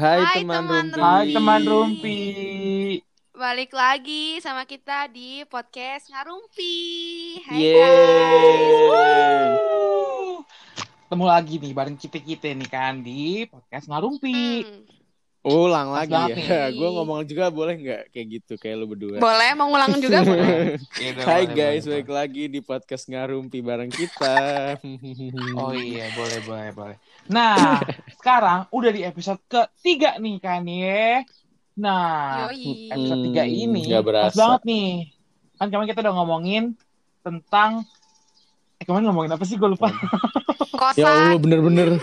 Hai, Hai, teman teman rumpi. Hai teman Rumpi. Balik lagi sama kita di podcast Ngarumpi. Hai Yeay. guys. Ketemu lagi nih bareng kita-kita nih kan di podcast Ngarumpi. Hmm. Ulang lagi ya. Gue ngomong juga boleh nggak kayak gitu kayak lu berdua. Boleh mau ngulang juga boleh. Gitu, Hai boleh, guys, boleh, balik lagi di podcast ngarumpi bareng kita. boleh. Oh iya, boleh, boleh, boleh. Nah, sekarang udah di episode ketiga nih kan ya. Nah, Yoi. episode tiga Hmm, ini nggak pas banget nih. Kan kemarin kita udah ngomongin tentang eh kemarin ngomongin apa sih gue lupa. ya Allah bener-bener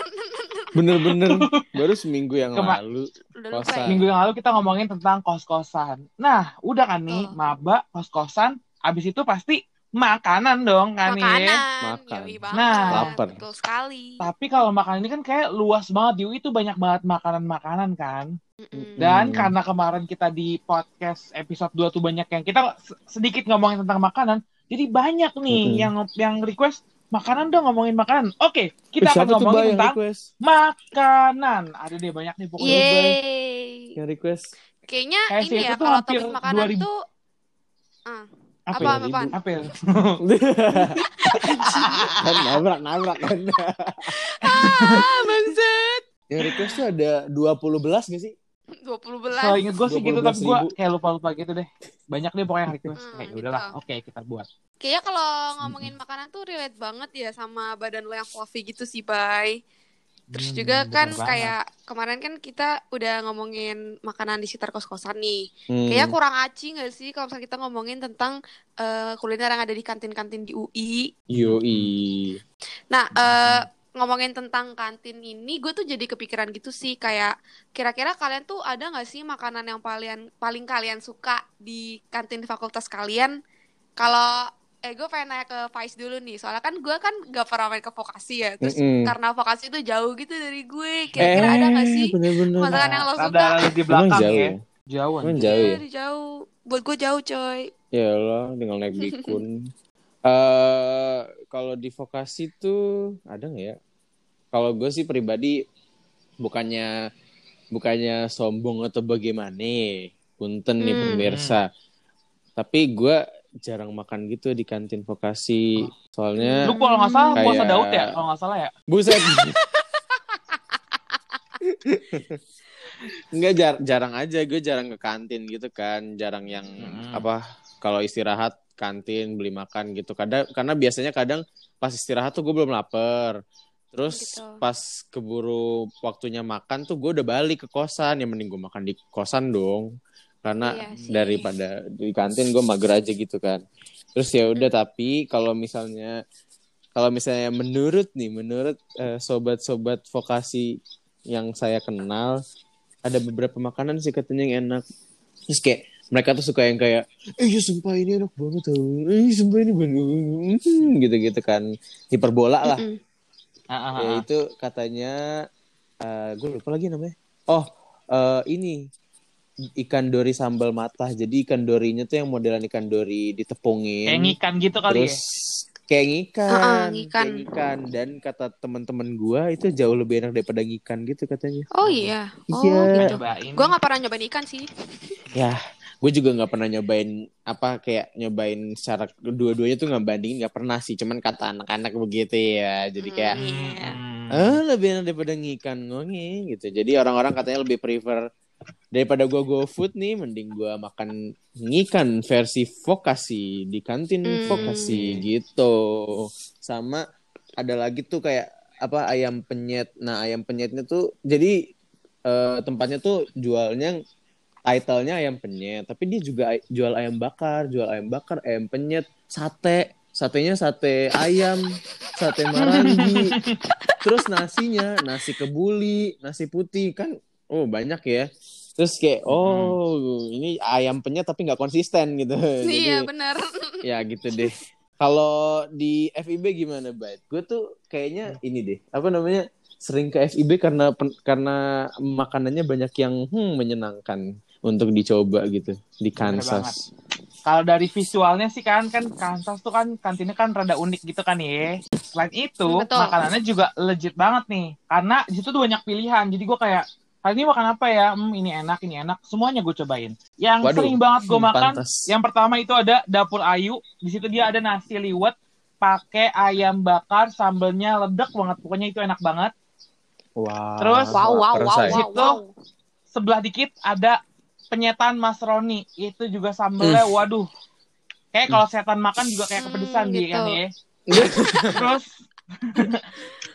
bener-bener baru seminggu yang Kema- lalu. Kosan. ya? Minggu yang lalu kita ngomongin tentang kos-kosan. Nah, udah kan nih, Tuh. maba, kos-kosan, abis itu pasti makanan dong kan nih. Makanan. Makan. Yoi banget. Nah. Lapar. Betul sekali. Tapi kalau makanan ini kan kayak luas banget, di UI itu banyak banget makanan-makanan kan. Mm-mm. Dan karena kemarin kita di podcast episode 2 tuh banyak yang kita se- sedikit ngomongin tentang makanan, jadi banyak nih Mm-mm. yang yang request makanan dong ngomongin makanan. Oke, Eh, kita siapa akan ngomongin yang tentang request? makanan. Ada deh banyak nih pokoknya. Yeay. Yang request. Kayaknya Kayak ini ya kalau topik makanan 2000. tuh ah, Apa, apa ya? apa Apa kan nabrak nabrak kan. Ah, bangsat. yang request tuh ada 20 belas gak sih? 20 belas. So inget gue sih gitu, tapi gue 12.000. kayak lupa-lupa gitu deh. Banyak deh pokoknya yang request. Hmm, Kayak gitu. udahlah, oke kita buat. Kayaknya kalau ngomongin makanan tuh relate banget ya sama badan lo yang fluffy gitu sih, Bay. Terus Hmm, juga kan banget. kayak kemarin kan kita udah ngomongin makanan di sekitar kos-kosan nih. Hmm. Kayaknya kurang aci gak sih kalau misalnya kita ngomongin tentang eh, kuliner yang ada di kantin-kantin di UI. Yoi. Nah, eh, ngomongin tentang kantin ini, gue tuh jadi kepikiran gitu sih, kayak kira-kira kalian tuh ada nggak sih makanan yang paling paling kalian suka di kantin fakultas kalian? Kalau eh gue pengen nanya ke Faiz dulu nih, soalnya kan gue kan gak pernah main ke vokasi ya, terus Mm-mm. karena vokasi itu jauh gitu dari gue, kira-kira ada nggak sih Eh, Bener-bener. masakan yang lo suka? ada di belakang jauh ya. ya? Jauh. Emang jauh Iya, ya? di jauh. Buat gue jauh, coy. Ya Allah, tinggal naik bikun. Eh, kalau di vokasi tuh ada nggak ya? Kalau gue sih pribadi bukannya bukannya sombong atau bagaimana, punten nih Hmm. pemirsa. Tapi gue jarang makan gitu di kantin vokasi. Soalnya Lu kalau nggak salah puasa Kayak- Daud ya? Kalau nggak salah ya? buset. Enggak jar- jarang aja gue jarang ke kantin gitu kan, jarang yang Mm-mm. apa kalau istirahat kantin beli makan gitu. Kadang karena biasanya kadang pas istirahat tuh gue belum lapar. Terus Gitu. pas keburu waktunya makan tuh gue udah balik ke kosan, ya mending gue makan di kosan dong. Karena Iya sih. daripada di kantin gue mager aja gitu kan. Terus ya udah tapi kalau misalnya kalau misalnya menurut nih menurut eh, sobat-sobat vokasi yang saya kenal ada beberapa makanan sih katanya yang enak. Terus kayak mereka tuh suka yang kayak eh ya sumpah ini enak banget tau. Eh sumpah ini banget. gitu-gitu kan. Hiperbola lah. Ah, ah, Ya ah. itu katanya gue lupa lagi namanya. Oh, eh, ini ikan dori sambal matah. Jadi ikan dorinya tuh yang modelan ikan dori ditepungin. Kayak ngikan gitu kali terus ya? kayak ngikan, Ah, ah, ngikan. kayak ngikan dan kata teman-teman gua itu jauh lebih enak daripada ngikan gitu katanya. Oh iya. Oh, Iya. gitu. Cobain. Gue gak pernah nyobain ikan sih. Ya, gue juga nggak pernah nyobain apa kayak nyobain secara dua-duanya tuh nggak bandingin nggak pernah sih. Cuman kata anak-anak begitu ya. Jadi kayak. Hmm. ah lebih enak daripada ngikan ngongi gitu. Jadi orang-orang katanya lebih prefer daripada gua go food nih mending gua makan ngikan versi vokasi di kantin Hmm. vokasi gitu sama ada lagi tuh kayak apa ayam penyet nah ayam penyetnya tuh jadi eh, tempatnya tuh jualnya titlenya ayam penyet tapi dia juga jual ayam bakar jual ayam bakar ayam penyet sate satenya sate ayam sate marangi terus nasinya nasi kebuli nasi putih kan oh banyak ya. Terus kayak oh ini ayam penyet tapi nggak konsisten gitu. Iya jadi benar. ya gitu deh. Kalau di FIB gimana Bait? Gue tuh kayaknya ini deh apa namanya sering ke FIB karena pen- karena makanannya banyak yang hmm, menyenangkan untuk dicoba gitu di Kansas. Kalau dari visualnya sih kan kan Kansas tuh kan kantinnya kan rada unik gitu kan ya. Selain itu Betul. makanannya juga legit banget nih. Karena di situ tuh banyak pilihan. Jadi gue kayak kali ini makan apa ya? Hmm, ini enak, ini enak. Semuanya gue cobain. Yang Waduh, sering banget gue hmm, makan, pantas. yang pertama itu ada dapur Ayu. Di situ dia ada nasi liwet pakai ayam bakar, sambelnya ledek banget. Pokoknya itu enak banget. Wah. Terus- Wow, wow, wow, wow, Situ, wow. Sebelah dikit ada penyetan Mas Roni. Itu juga sambelnya, waduh. Kayak kalau setan makan juga kayak kepedesan dia gitu. kan ya. terus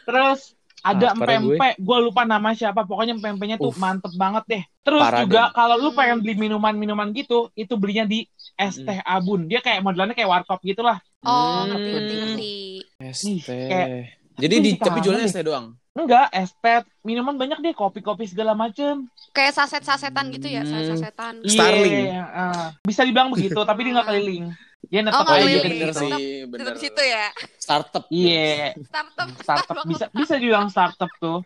terus ada gue. empempe gue lupa nama siapa pokoknya empempenya tuh Uff. mantep banget deh terus Parah juga kalau lu pengen beli minuman-minuman gitu itu belinya di es Hmm. teh abun dia kayak modelannya kayak warkop gitu lah Oh, Hmm. ngerti, ngerti. Es teh. Jadi di tapi jualnya es teh doang. Enggak es teh minuman banyak deh kopi-kopi segala macem Kayak saset-sasetan gitu ya, Hmm. saset-sasetan. Starling. Iya, ah. bisa dibilang begitu tapi dia nggak keliling dia Oh, netep nggak aja iya keliling. bener gitu. sih, bener. Tetap situ ya. Startup. iya Startup. startup bisa bisa dibilang startup tuh.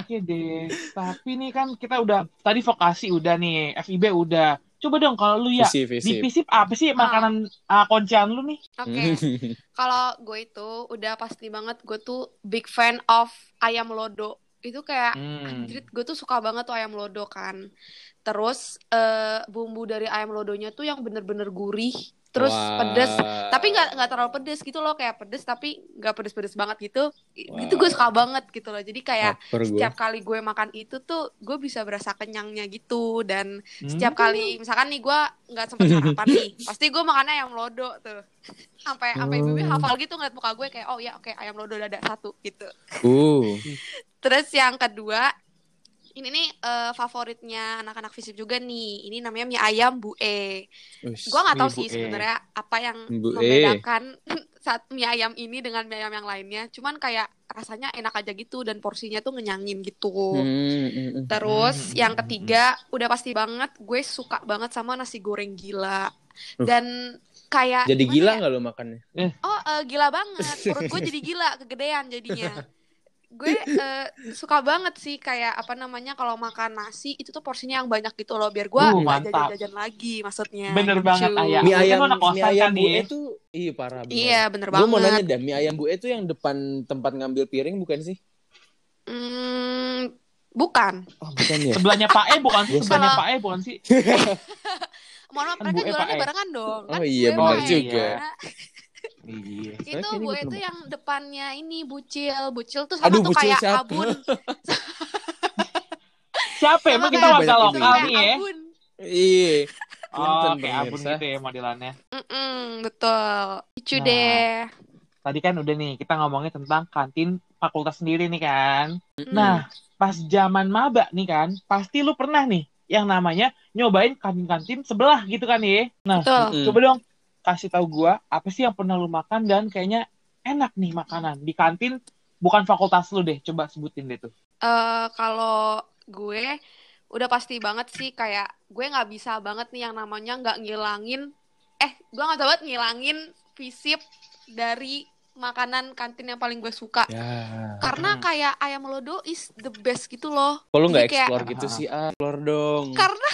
Oke deh. Tapi nih kan kita udah tadi vokasi udah nih, FIB udah. Coba dong kalau lu ya Visi, di visi. FISIP apa sih makanan uh, kuncian lu nih? Oke. Kalau gue itu udah pasti banget gue tuh big fan of ayam lodo. Itu kayak Hmm. anjrit gue tuh suka banget tuh ayam lodo kan. Terus eh, bumbu dari ayam lodonya tuh yang bener-bener gurih, terus Wah. pedes. Tapi nggak nggak terlalu pedes gitu loh, kayak pedes tapi nggak pedes-pedes banget gitu. Itu gue suka banget gitu loh. Jadi kayak Lapar gue. setiap kali gue makan itu tuh gue bisa berasa kenyangnya gitu dan Hmm. setiap kali misalkan nih gue nggak sempet sarapan nih pasti gue makannya ayam lodo tuh sampai sampai ibu Oh. hafal gitu ngeliat muka gue kayak oh ya oke ayam lodo dada satu gitu Uh. terus yang kedua ini nih eh, favoritnya anak-anak fisip juga nih ini namanya mie ayam bu e Ush. gue nggak tahu sih E. sebenarnya apa yang Bu E. membedakan saat mie ayam ini dengan mie ayam yang lainnya cuman kayak rasanya enak aja gitu dan porsinya tuh ngenyangin gitu Hmm, hmm, hmm. Terus Hmm. yang ketiga udah pasti banget gue suka banget sama nasi goreng gila Uh. dan kayak Jadi gila ya? nggak lo makannya? Oh eh, gila banget perut gue jadi gila kegedean jadinya. Gue eh, suka banget sih kayak apa namanya kalau makan nasi itu tuh porsinya yang banyak gitu loh biar gue Uh, jajan-jajan lagi maksudnya. Bener gitu. banget, Ayah. Mie Kan ayam, mie ayam kan, Bu? E tuh iya parah bener. Iya bener Gue mau nanya banget. dah, mie ayam Bu E tuh yang depan tempat ngambil piring bukan sih? Hmm, bukan. Oh, bukan ya? Sebelahnya Pak E bukan sih? Sebelahnya. Pak E bukan sih? Mohon maaf Kan mereka E, jualannya E. barengan dong. Kan Oh iya, gue bener main juga. ya. Iya. itu bu gua itu belum- yang depannya ini bucil bucil tuh sama Aduh, tuh Bucil kayak siapa? abun Siapa emang kita warga lokal nih ya? abun Iya. Oh, kayak abun gitu ya modelannya. Mm-mm, betul lucu Nah. deh Tadi kan udah nih kita ngomongin tentang kantin fakultas sendiri nih kan. Mm. Nah, pas zaman maba nih kan, pasti lu pernah nih yang namanya nyobain kantin-kantin sebelah gitu kan ya. Nah, betul Mm. coba dong kasih tahu gua apa sih yang pernah lu makan dan kayaknya enak nih makanan di kantin bukan fakultas lu deh. Coba sebutin deh tuh. Eh, kalau gue udah pasti banget sih kayak gue nggak bisa banget nih yang namanya nggak ngilangin eh gue nggak banget ngilangin visip dari makanan kantin yang paling gue suka Ya. karena Hmm. kayak ayam lodo is the best gitu loh Kalau nggak Jadi kayak- explore gitu sih, ah, explore dong. karena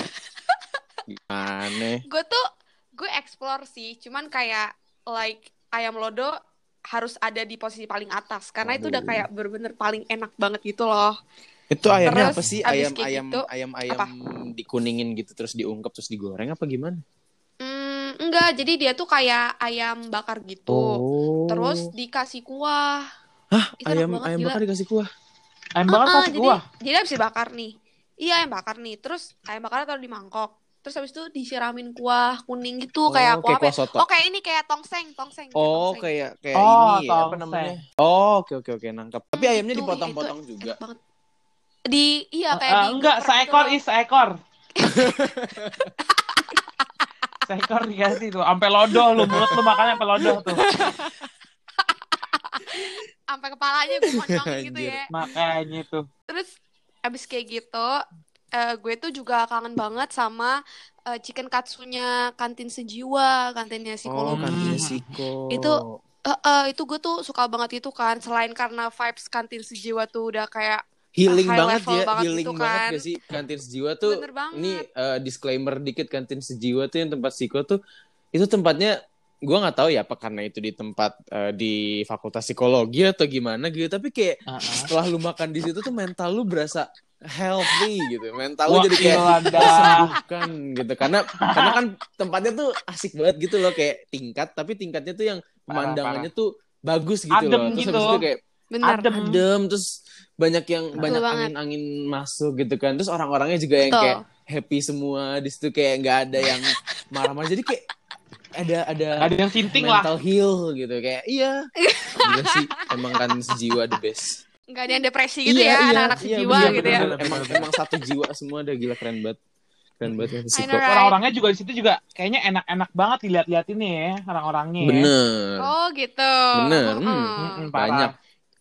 Gimana? gue tuh gue explore sih cuman kayak like ayam lodo harus ada di posisi paling atas karena itu udah kayak bener-bener paling enak banget gitu loh Itu ayamnya Terus, apa sih? Ayam ayam gitu, ayam ayam apa? dikuningin gitu terus diungkep terus digoreng apa gimana? Hmm, enggak jadi dia tuh kayak ayam bakar gitu Oh. terus dikasih kuah Hah, itu ayam banget, ayam gila. bakar dikasih kuah. Ayam bakar Heeh, kasih jadi gua. jadi habis dibakar nih iya ayam bakar nih terus ayam bakar taruh di mangkok terus habis itu disiramin kuah kuning gitu kayak kuah apa ya? kuah soto. oh kayak ini kayak tongseng tongseng Oh, tongseng. kayak kayak Oh, ini ya, apa tongseng. namanya? Oh, oke oke oke nangkep. Tapi Hmm, ayamnya itu- dipotong-potong itu juga. di iya kayak Eh, di enggak, gitu seekor is seekor. seekor dikasih tuh, sampai lodoh lu mulut lu makannya sampai lodoh tuh. sampai kepalanya gue moncongin gitu ya Makanya tuh. terus abis kayak gitu eh, gue tuh juga kangen banget sama eh, chicken katsunya kantin sejiwa kantinnya Oh, psikologi kantinnya. Siko. Itu- Eh, eh, itu gue tuh suka banget itu kan selain karena vibes kantin sejiwa tuh udah kayak healing high banget ya, banget healing gitu banget kan. gak sih kantin sejiwa tuh. banget Ini eh, disclaimer dikit kantin sejiwa tuh yang tempat Siko tuh itu tempatnya gue nggak tahu ya apa karena itu di tempat eh, di fakultas psikologi atau gimana gitu tapi kayak Uh-uh. setelah lu makan di situ tuh mental lu berasa healthy gitu mental lu Wah, jadi kayak Ilanda. tersembuhkan gitu karena karena kan tempatnya tuh asik banget gitu loh kayak tingkat tapi tingkatnya tuh yang pemandangannya tuh bagus gitu Adem loh terus gitu. habis itu kayak Bener. Adem. adem terus banyak yang Betul banyak banget. angin-angin masuk gitu kan terus orang-orangnya juga yang Betul. kayak happy semua di situ kayak nggak ada yang marah-marah jadi kayak ada ada ada yang sinting lah. mental heal gitu kayak iya Gila sih emang kan sejiwa the best Nggak ada yang depresi gitu Iya, ya, iya, anak-anak iya, sejiwa bener, gitu ya. bener, bener. emang emang satu jiwa semua ada gila keren banget keren banget ya right? Orang-orangnya juga di situ juga kayaknya enak-enak banget dilihat-lihat ini ya, orang-orangnya. ya. bener Oh gitu. Bener, Heeh. hmm. Mm-mm, parah. banyak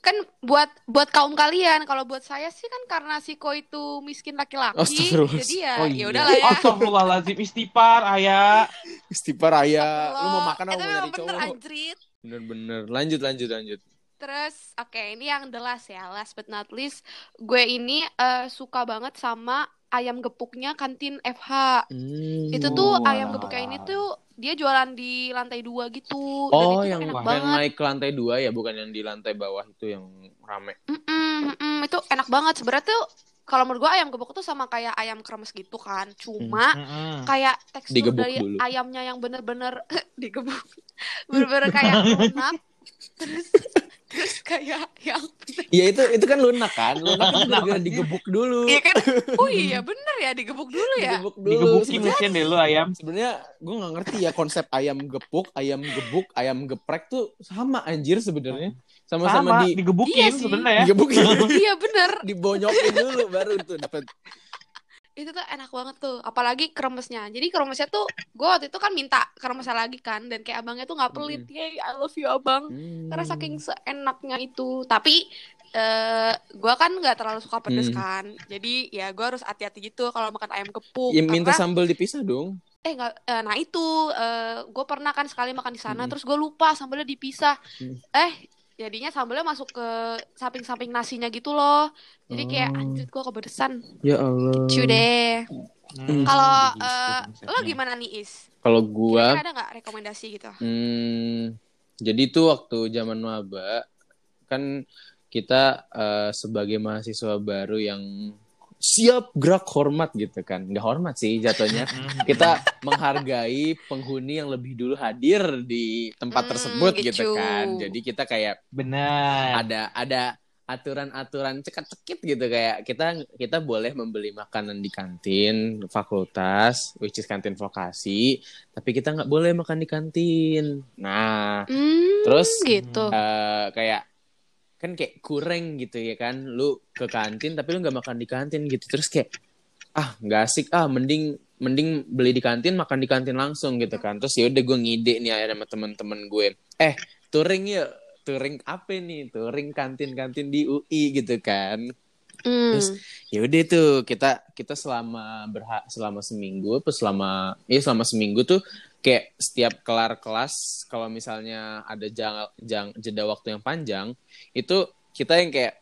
Kan buat buat kaum kalian, kalau buat saya sih kan karena Siko itu miskin laki-laki, jadi ya Oh ya iya. udahlah ya. Astagfirullahaladzim. Istighfar, ayah. istighfar ayah lu mau makan apa mau nyari bener cowok? Anjrit. bener-bener. Lanjut lanjut lanjut. Terus, oke ini yang the last ya, last but not least, gue ini eh, suka banget sama ayam gepuknya kantin FH. Hmm. Itu tuh Oh, ayam wow. gepuknya ini tuh dia jualan di lantai dua gitu. Dan Oh, itu yang, enak banget. naik ke lantai dua ya, bukan yang di lantai bawah itu yang rame. Mm-mm, mm-mm, itu enak banget. Sebenarnya tuh kalau menurut gue ayam gepuk tuh sama kayak ayam kremes gitu kan. Cuma Mm-mm. kayak tekstur Digebuk dari dulu. ayamnya yang bener-bener digebuk. Bener-bener kayak lunak. Terus terus kayak yang Ya itu itu kan lunak kan, lunak Lunak. gara-gara digebuk dulu. Iya kan? Oh iya bener ya digebuk dulu ya. Digebuk dulu. Digebukin mungkin deh lu ayam. Sebenarnya gue nggak ngerti ya konsep ayam gepuk, ayam gebuk, ayam geprek tuh sama anjir sebenarnya. Sama-sama Sama, di digebukin Iya sebenarnya. digebukin, Iya bener. dibonyokin dulu baru tuh dapat. Itu tuh enak banget tuh. Apalagi kremesnya. Jadi kremesnya tuh gue waktu itu kan minta kremesnya lagi kan. Dan kayak abangnya tuh gak pelit. Yay I love you abang. Hmm. Karena saking seenaknya itu. Tapi eh gue kan nggak terlalu suka pedes Hmm. kan. Jadi ya gue harus hati-hati gitu kalau makan ayam gepuk. Ya minta Karena- sambal dipisah dong. eh nggak eh, nah itu gue pernah kan sekali makan di sana Hmm. terus gue lupa sambalnya dipisah Hmm. eh jadinya sambalnya masuk ke samping-samping nasinya gitu loh jadi kayak Oh. anjir gue kepedesan Ya Allah. lucu deh Hmm, kalau eh, konsepnya. lo gimana nih is Kalau gua Kira-kira ada nggak rekomendasi gitu Hmm, jadi tuh waktu zaman maba kan kita eh, sebagai mahasiswa baru yang siap gerak hormat gitu kan, nggak hormat sih jatuhnya. Mm-mm. Kita menghargai penghuni yang lebih dulu hadir di tempat Hmm, tersebut gitu gitu. kan. Jadi kita kayak Benar. ada ada aturan-aturan cekat-cekit gitu kayak kita kita boleh membeli makanan di kantin fakultas which is kantin vokasi tapi kita nggak boleh makan di kantin nah hmm, Terus, gitu eh kayak kan kayak kurang gitu ya kan lu ke kantin tapi lu nggak makan di kantin gitu. Terus kayak ah nggak asik. Ah mending mending beli di kantin makan di kantin langsung gitu kan. Terus ya udah gue ngide nih ya sama temen-temen gue. Eh touring yuk. Touring apa nih? Touring kantin-kantin di UI gitu kan. Hmm. terus- ya udah tuh kita kita selama berhak selama seminggu apa selama ya selama seminggu tuh kayak setiap kelar kelas kalau misalnya ada jang, jang- jeda waktu yang panjang itu kita yang kayak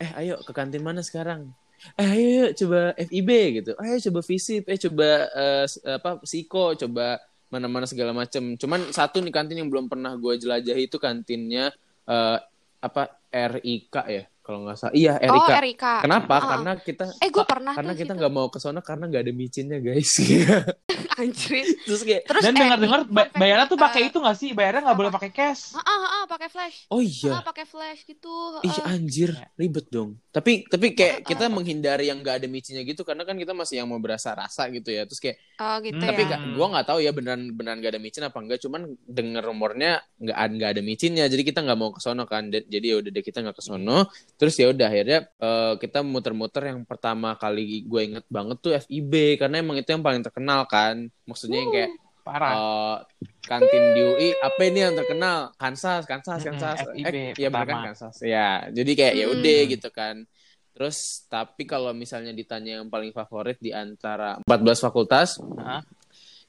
eh ayo ke kantin mana sekarang? Eh ayo yuk coba FIB gitu. Ayo coba visip eh coba eh, s- apa psiko coba mana-mana segala macem. Cuman satu nih kantin yang belum pernah gue jelajahi itu kantinnya eh, apa RIK ya kalau nggak salah iya oh RIK Erika Kenapa? Ah. Karena kita eh gue pernah karena kita situ. nggak mau ke sana karena nggak ada micinnya guys. anjir Terus kayak terus Dan eh, dengar-dengar ba- bayarnya tuh eh, pakai itu nggak sih? Bayarnya nggak boleh pakai cash. ah ah ah, pakai flash oh iya, pakai flash gitu ih ah. anjir ribet dong. Tapi tapi kayak Ah, kita ah. menghindari yang nggak ada micinnya gitu karena kan kita masih yang mau berasa rasa gitu ya. Terus kayak oh gitu ya tapi ka- gua nggak tahu ya beneran beneran nggak ada micin apa enggak. Cuman denger rumornya nggak ada nggak ada micinnya. Jadi kita nggak mau ke sono kan. Jadi ya udah deh kita nggak ke sono. Terus ya udah akhirnya eh, kita muter-muter yang pertama kali gue inget banget tuh FIB karena emang itu yang paling terkenal kan. Maksudnya yang kayak Parah. Eh, kantin di UI apa ini yang terkenal Kansas Kansas Kansas FIB eh, ya kan. Kansas ya jadi kayak ya udah Mm. gitu kan terus tapi kalau misalnya ditanya yang paling favorit di antara 14 fakultas Hah?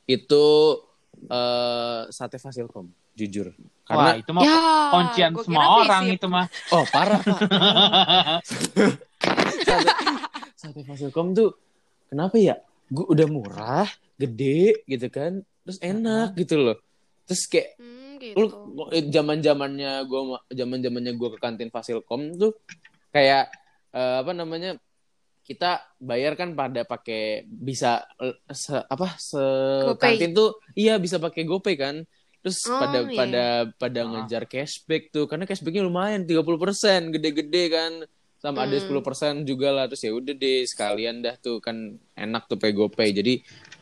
itu eh sate fasilkom jujur Wah, karena itu mah ya kuncian semua orang itu mah. oh parah pak sate, sate fasilkom tuh kenapa ya gue udah murah gede gitu kan terus enak gitu loh terus kayak Hmm, lu gitu. zaman zamannya gue zaman zamannya gue ke kantin Fasilkom tuh kayak eh, apa namanya kita bayar kan pada pakai bisa eh, se, apa se GoPay. kantin tuh iya bisa pakai GoPay kan terus Oh, pada iya. pada pada Ah. ngejar cashback tuh karena cashbacknya lumayan 30% gede-gede kan sama ada Hmm. 10% juga lah terus ya udah deh sekalian dah tuh kan enak tuh pakai GoPay jadi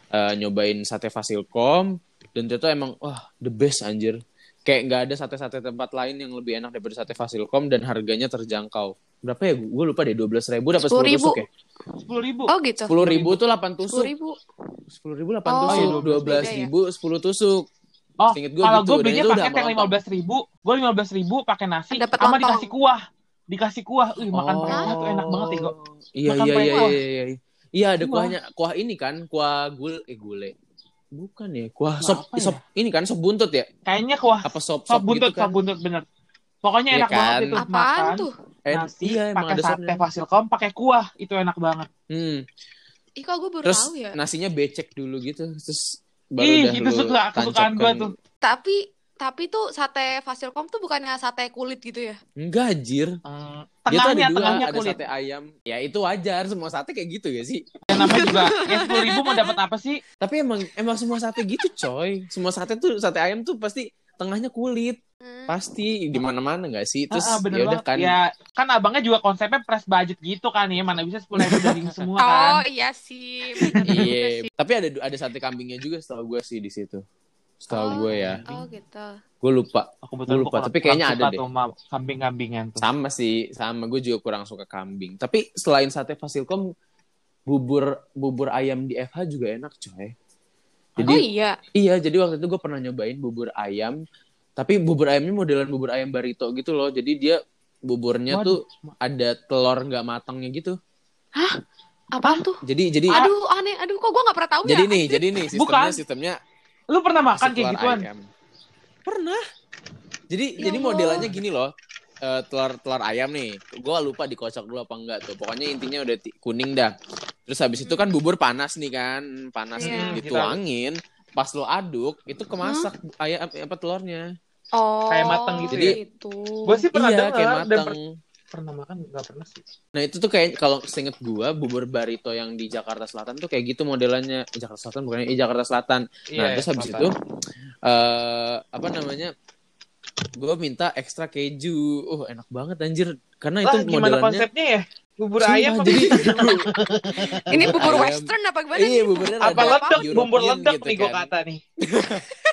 eh, nyobain sate Fasilkom dan ternyata emang wah the best anjir kayak nggak ada sate-sate tempat lain yang lebih enak daripada sate Fasilkom dan harganya terjangkau berapa ya gue lupa deh 12 ribu dapat 10 10.000. tusuk ya Sepuluh ribu. Oh gitu. 10 ribu tuh 8 Sepuluh tusuk ribu. 10 ribu 8 Oh, tusuk iya, 12 ribu 10 tusuk Oh, Seinget gua kalau gitu, gue dan belinya itu udah paket yang lima melempem. belas ribu, gue lima belas ribu pakai nasi, Dapat sama lontong. dikasih kuah, dikasih kuah, Wih, makan pakai kuah tuh enak banget ya, Oh. Iya Makan iya pakai iya iya iya. Iya ada Kuah. kuahnya, kuah ini kan, kuah gul eh gule. Bukan ya, kuah Kuah sop apa ya? sop ini kan sop buntut ya? Kayaknya kuah Apa sop sop sop buntut, gitu kan? sop buntut bener. Pokoknya Iya enak banget kan? itu Apaan makan tuh? Eh, nasi iya emang pakai ada sate sopnya. fasilkom pakai kuah, itu enak banget. Hmm. Ih, kok gue baru Terus tahu ya. nasinya becek dulu gitu, terus baru Ih, dah itu suka kesukaan gua tancapkan. tuh. Tapi tapi tuh sate Fasilkom tuh bukannya sate kulit gitu ya? Enggak anjir. Hmm, Dia tuh ada tengahnya, dua, tengahnya ada kulit. sate ayam. Ya itu wajar, semua sate kayak gitu ya sih. Yang namanya juga, yang sepuluh ribu mau dapat apa sih? Tapi emang emang semua sate gitu, coy. Semua sate tuh sate ayam tuh pasti tengahnya kulit. Hmm. Pasti di mana-mana nggak sih? Terus Ah, ah, ya udah kan. Ya, kan abangnya juga konsepnya press budget gitu kan ya, mana bisa sepuluh ribu daging semua Oh kan. iya sih. Iya, tapi ada ada sate kambingnya juga setahu gue sih di situ. Setahu Oh, gue ya. Oh gitu. Gue lupa. Aku betul Gua lupa, tapi kayaknya ada deh. Kambing-kambingan tuh. Sama sih, sama gue juga kurang suka kambing. Tapi selain sate Fasilkom, bubur bubur ayam di FH juga enak, coy. Jadi oh iya. iya, jadi waktu itu gue pernah nyobain bubur ayam, tapi bubur ayamnya modelan bubur ayam barito gitu loh. Jadi dia buburnya Waduh. tuh ada telur nggak matangnya gitu. Apaan tuh? Jadi jadi Aduh aneh. Aduh kok gue nggak pernah tahu jadi ya? nih, jadi nih sistemnya Bukan. sistemnya Lu pernah makan kayak telur gituan? ayam. Pernah. Jadi Ya jadi Allah. modelannya gini loh. Eh, telur telur ayam nih. Gua lupa dikocok dulu apa enggak tuh. Pokoknya intinya udah kuning dah. Terus habis itu kan bubur panas nih kan. Panas Iya. nih dituangin. Pas lo aduk itu kemasak ayam apa telurnya. Oh. Kayak mateng gitu ya? gitu. Gue sih pernah iya, dengar kayak dan mateng. per- pernah makan nggak pernah sih. Nah, itu tuh kayak kalau seinget gua bubur barito yang di Jakarta Selatan tuh kayak gitu modelannya. Eh, Jakarta Selatan bukan eh, Jakarta Selatan. Nah, Iya, terus habis selatan. itu eh apa namanya? Gue minta ekstra keju. Oh, enak banget anjir. Karena Lah, itu gimana modelannya konsepnya ya? Bubur Sumpah, ayam apa jadi Ini bubur Ayam. western apa gimana Iya, buburnya apa ledek, bubur European ledek gitu nih gue kan. kata nih.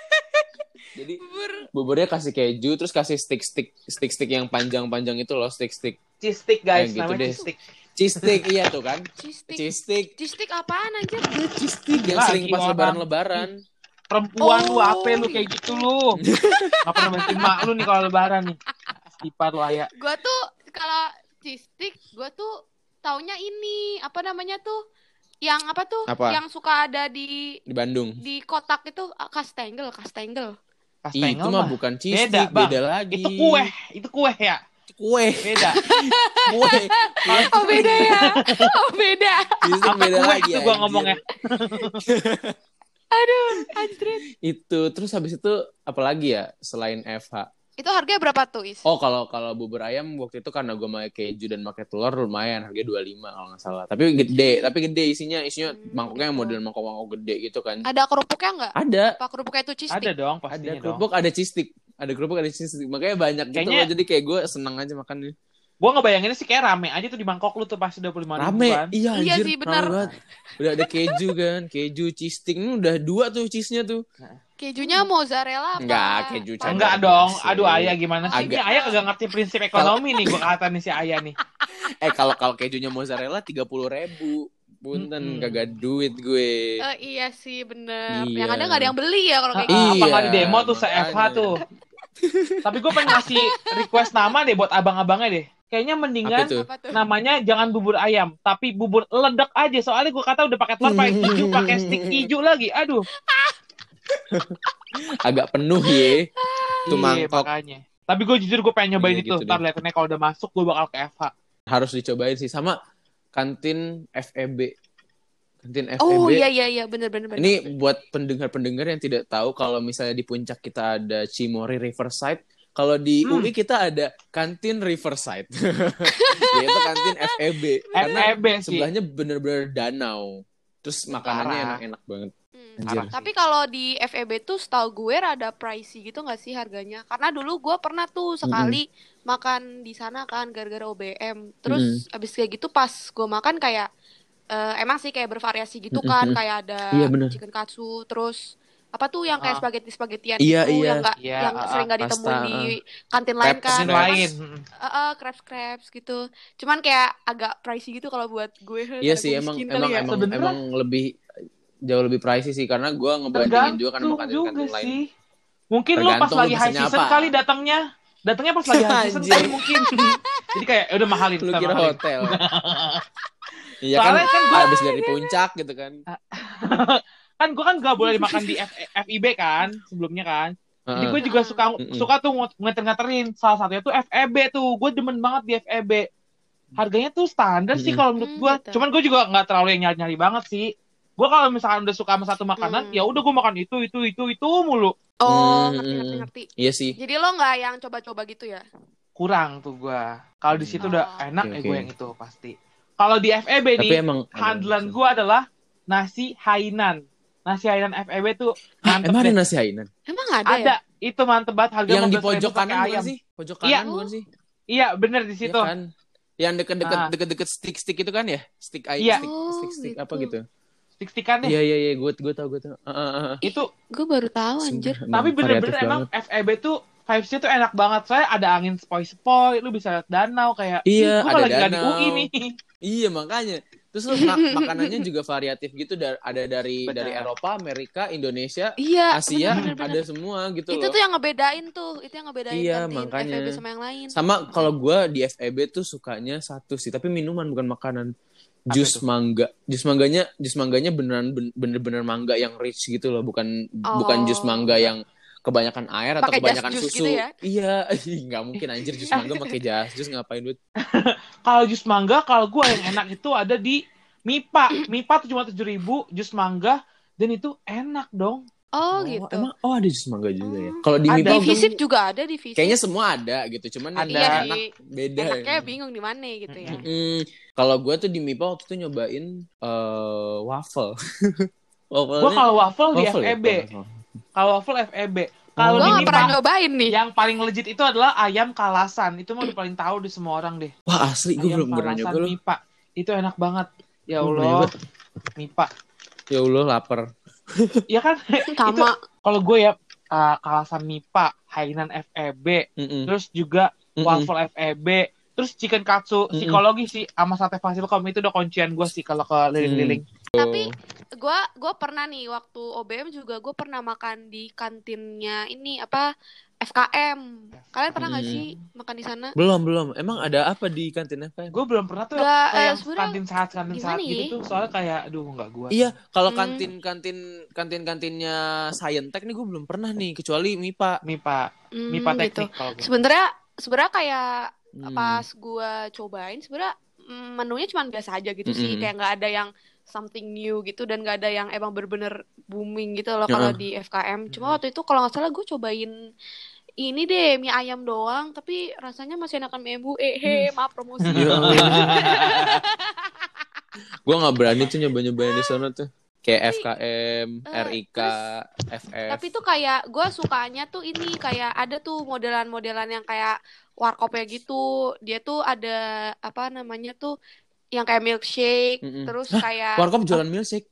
Jadi Bubur. buburnya kasih keju terus kasih stick-stick stick-stick yang panjang-panjang itu loh, stick-stick Cheese stick guys, Kayak gitu namanya deh. cheese stick. cheese stick iya tuh kan. Cheese stick. Cheese stick. Cheese stick apaan anjir? Cheese stick yang Lagi sering pas lebaran-lebaran. Perempuan lu Oh, apa lu kayak gitu lu? Gak pernah bantuin mak lu nih kalau lebaran nih. Stipar lu ayah. Gue tuh kalau cheese stick, gue tuh taunya ini apa namanya tuh? Yang apa tuh? Apa? Yang suka ada di di Bandung. di kotak itu ah, kastengel, kastengel. Ih, itu mah bukan cheese Beda, stick, Bang. beda lagi. Itu kue, itu kue ya. Kue, Beda. kue. Oh beda ya? Oh beda. Apa beda kue lagi. itu gua anjir. ngomongnya. Aduh, anjir. Itu terus habis itu apalagi ya selain FH? Itu harganya berapa tuh, Is? Oh kalau kalau bubur ayam waktu itu karena gue pakai keju dan pakai telur lumayan harganya 25 kalau nggak salah. Tapi gede, tapi gede isinya isinya Hmm, mangkoknya yang gitu. model mangkok-mangkok gede gitu kan. Ada kerupuknya nggak? Ada, Apa kerupuknya itu cheese Ada stick? dong, ada pastinya dong. kerupuk, ada cheese stick. Ada kerupuk, ada cheese stick. Makanya banyak gitu Kayaknya- loh. Jadi kayak gue seneng aja makannya. Gua ngebayanginnya sih kayak rame aja tuh di mangkok lu tuh pasti 25 ribu Rame. kan. Iya, Iya anjir, sih, banget. Udah ada keju kan, keju cheese stick. Ini udah dua tuh cheese-nya tuh. Kejunya mozzarella apa? Enggak, keju cabai. Enggak dong, aduh ayah gimana sih? Agak- Ini ayah kagak ngerti prinsip ekonomi nih gua kata nih si ayah nih. Eh kalau kalau kejunya mozzarella tiga puluh ribu. Punten Mm-mm. kagak duit gue. Eh, iya sih bener. Iya. Yang ada nggak ada yang beli ya kalau kayak gitu. Iya, di demo tuh se FH makanya. tuh. Tapi gue pengen ngasih request nama deh buat abang-abangnya deh. Kayaknya mendingan Apa namanya jangan bubur ayam, tapi bubur ledek aja. Soalnya gue kata udah pakai telur, pakai keju, pakai stick keju lagi. Aduh, Agak penuh ye. Tuh iya, mangkok. makanya. Tapi gue jujur gue pengen nyobain Iya, itu. gitu Ntar liatnya kalau udah masuk gue bakal ke FH. Harus dicobain sih sama kantin FEB. kantin FEB. Oh iya iya iya bener bener bener. Ini buat pendengar-pendengar yang tidak tahu kalau misalnya di puncak kita ada Cimory Riverside, kalau di Hmm. UI kita ada kantin Riverside. Yaitu kantin FEB. Karena FEB sih. sebelahnya bener-bener danau. Terus makanannya enak-enak banget. Hmm. Anjir. Tapi kalau di FEB tuh setahu gue rada pricey gitu nggak sih harganya? Karena dulu gue pernah tuh sekali makan di sana kan gara-gara OBM. Terus abis kayak gitu pas gue makan kayak eh, emang sih kayak bervariasi gitu kan kayak ada Iya, bener. chicken katsu terus apa tuh yang kayak Ah. spaghetti spagettian Iya, gitu iya. yang nggak Iya, yang ah, sering nggak pasta, ditemuin di kantin lain kan. Kantin lain. Eh, eh, crepes crepes gitu. Cuman kayak agak pricey gitu kalau buat gue. Iya sih gue emang emang ya. emang Sebenernya- emang lebih jauh lebih pricey sih karena gue ngebandingin juga kan sama juga kantin-kantin lain. sih. Mungkin lu pas lagi high season apa. kali datangnya. Datangnya pas lagi high season kali mungkin. Jadi kayak "Ya udah mahalin. Lu kira mahalin." hotel. Iya kan, kan gua- habis dari puncak gitu kan. Kan gue kan gak boleh makan di F FIB kan sebelumnya kan. Jadi gue juga suka suka tuh ngeter-ngeterin. Salah satunya tuh FEB tuh. Gue demen banget di FEB. Harganya tuh standar sih kalau menurut Hmm, gue. gitu. Cuman gue juga nggak terlalu yang nyari-nyari banget sih. Gue kalau misalkan udah suka sama satu makanan, Hmm. ya udah gue makan itu itu itu itu mulu. Oh, Hmm, ngerti ngerti ngerti. Iya sih. Jadi lo nggak yang coba-coba gitu ya? Kurang tuh gue. Kalau di situ udah Oh. enak, Oke, ya gue yang itu pasti. Kalau di FEB Tapi nih, emang handlan gue adalah nasi Hainan. Nasi Hainan FEB tuh mantep emang ada nasi Hainan? Emang ada, Ada, ya? itu mantep banget harga Yang di 15.000 pojok kanan bukan ayam. sih? Pojok Iya. kanan bukan sih? Iya, bener di Iya situ. kan? Yang deket-deket Ah. deket-deket stick-stick itu kan ya? Stick ayam, Iya. stick, Oh, stick, stick apa gitu. gitu. Stik-stikan deh. Iya iya iya, gue gue tau gue tau. Ah, ah, ah. Itu Gue baru tahu anjir. Sumpah, tapi bener-bener emang banget. FEB tuh vibes-nya tuh enak banget. Soalnya ada angin sepoi-sepoi, lu bisa lihat danau kayak Iya, ada lagi nggak di danau. UI nih. Iya makanya. Terus mak makanannya juga variatif gitu dar- ada dari Benar. dari Eropa, Amerika, Indonesia, Iya, Asia, bener, bener, ada semua gitu Itu loh. tuh yang ngebedain tuh, itu yang ngebedain Iya, makanya. FEB sama yang lain. Sama kalau gue di FEB tuh sukanya satu sih, tapi minuman bukan makanan. Jus mangga, jus mangganya, jus mangganya beneran bener-bener mangga yang rich gitu loh, bukan bukan jus Oh. mangga yang kebanyakan air atau Pakai kebanyakan jus susu. gitu ya? Iya, nggak mungkin anjir jus mangga pakai jas jus ngapain duit? Kalau jus mangga, kalau gue yang enak itu ada di MIPA. MIPA tuh cuma tujuh ribu jus mangga dan itu enak dong. Oh, gitu. Emang oh ada jus mangga juga ya? Hmm. Kalau di Ada. Mipa di Visip juga ada di Visip. kayaknya semua ada gitu, cuman Ada. Iya, enak di- beda. enaknya ya. bingung di mana gitu ya. Hmm, kalau gue tuh di Mipa waktu itu nyobain eh, waffle. waffle Gue kalau waffle di waffle ya, FEB. salah. Kalau waffle FEB. Kalau gak MIPA, pernah nyobain nih. yang paling legit itu adalah ayam kalasan. Itu mah udah paling tahu di semua orang deh. Wah asli gue belum pernah nyoba loh. MIPA. Itu enak banget. Ya Allah. MIPA. Ya Allah lapar. Ya kan? Sama. Kalau gue ya uh, kalasan MIPA, Hainan FEB, Mm-mm. terus juga Mm-mm. waffle FEB, terus chicken katsu, Mm-mm. psikologi sih sama sate fasilkom itu udah kuncian gue sih kalau ke liling-liling. Tapi gue gue pernah nih waktu OBM juga gue pernah makan di kantinnya ini apa FKM. Kalian pernah nggak Hmm. sih makan di sana? belum belum. Emang ada apa di kantin FKM? Gue belum pernah tuh Nggak, kayak eh, kantin saat kantin saat gitu ya? tuh soalnya kayak aduh nggak gue. Iya, kalau Hmm. kantin kantin kantin kantinnya Scientech nih gue belum pernah nih kecuali MIPA. MIPA, Hmm, MIPA gitu. teknik kalau gue. Sebenarnya sebenarnya kayak Hmm. pas gue cobain sebenarnya mm, menunya cuma biasa aja gitu sih. Mm-mm. kayak nggak ada yang something new gitu dan nggak ada yang emang bener-bener booming gitu loh kalau di FKM cuma waktu itu kalau nggak salah gue cobain ini deh mie ayam doang tapi rasanya masih enakan mie ibu eh he, maaf promosi. Gue nggak berani tuh nyoba nyobain di sana tuh. Kayak Tapi, FKM, eh, RIK, FF. tapi tuh kayak gue sukanya tuh ini kayak ada tuh modelan-modelan yang kayak warkopnya gitu dia tuh ada apa namanya tuh yang kayak milkshake Mm-mm. terus Hah? kayak Warkop jualan milkshake.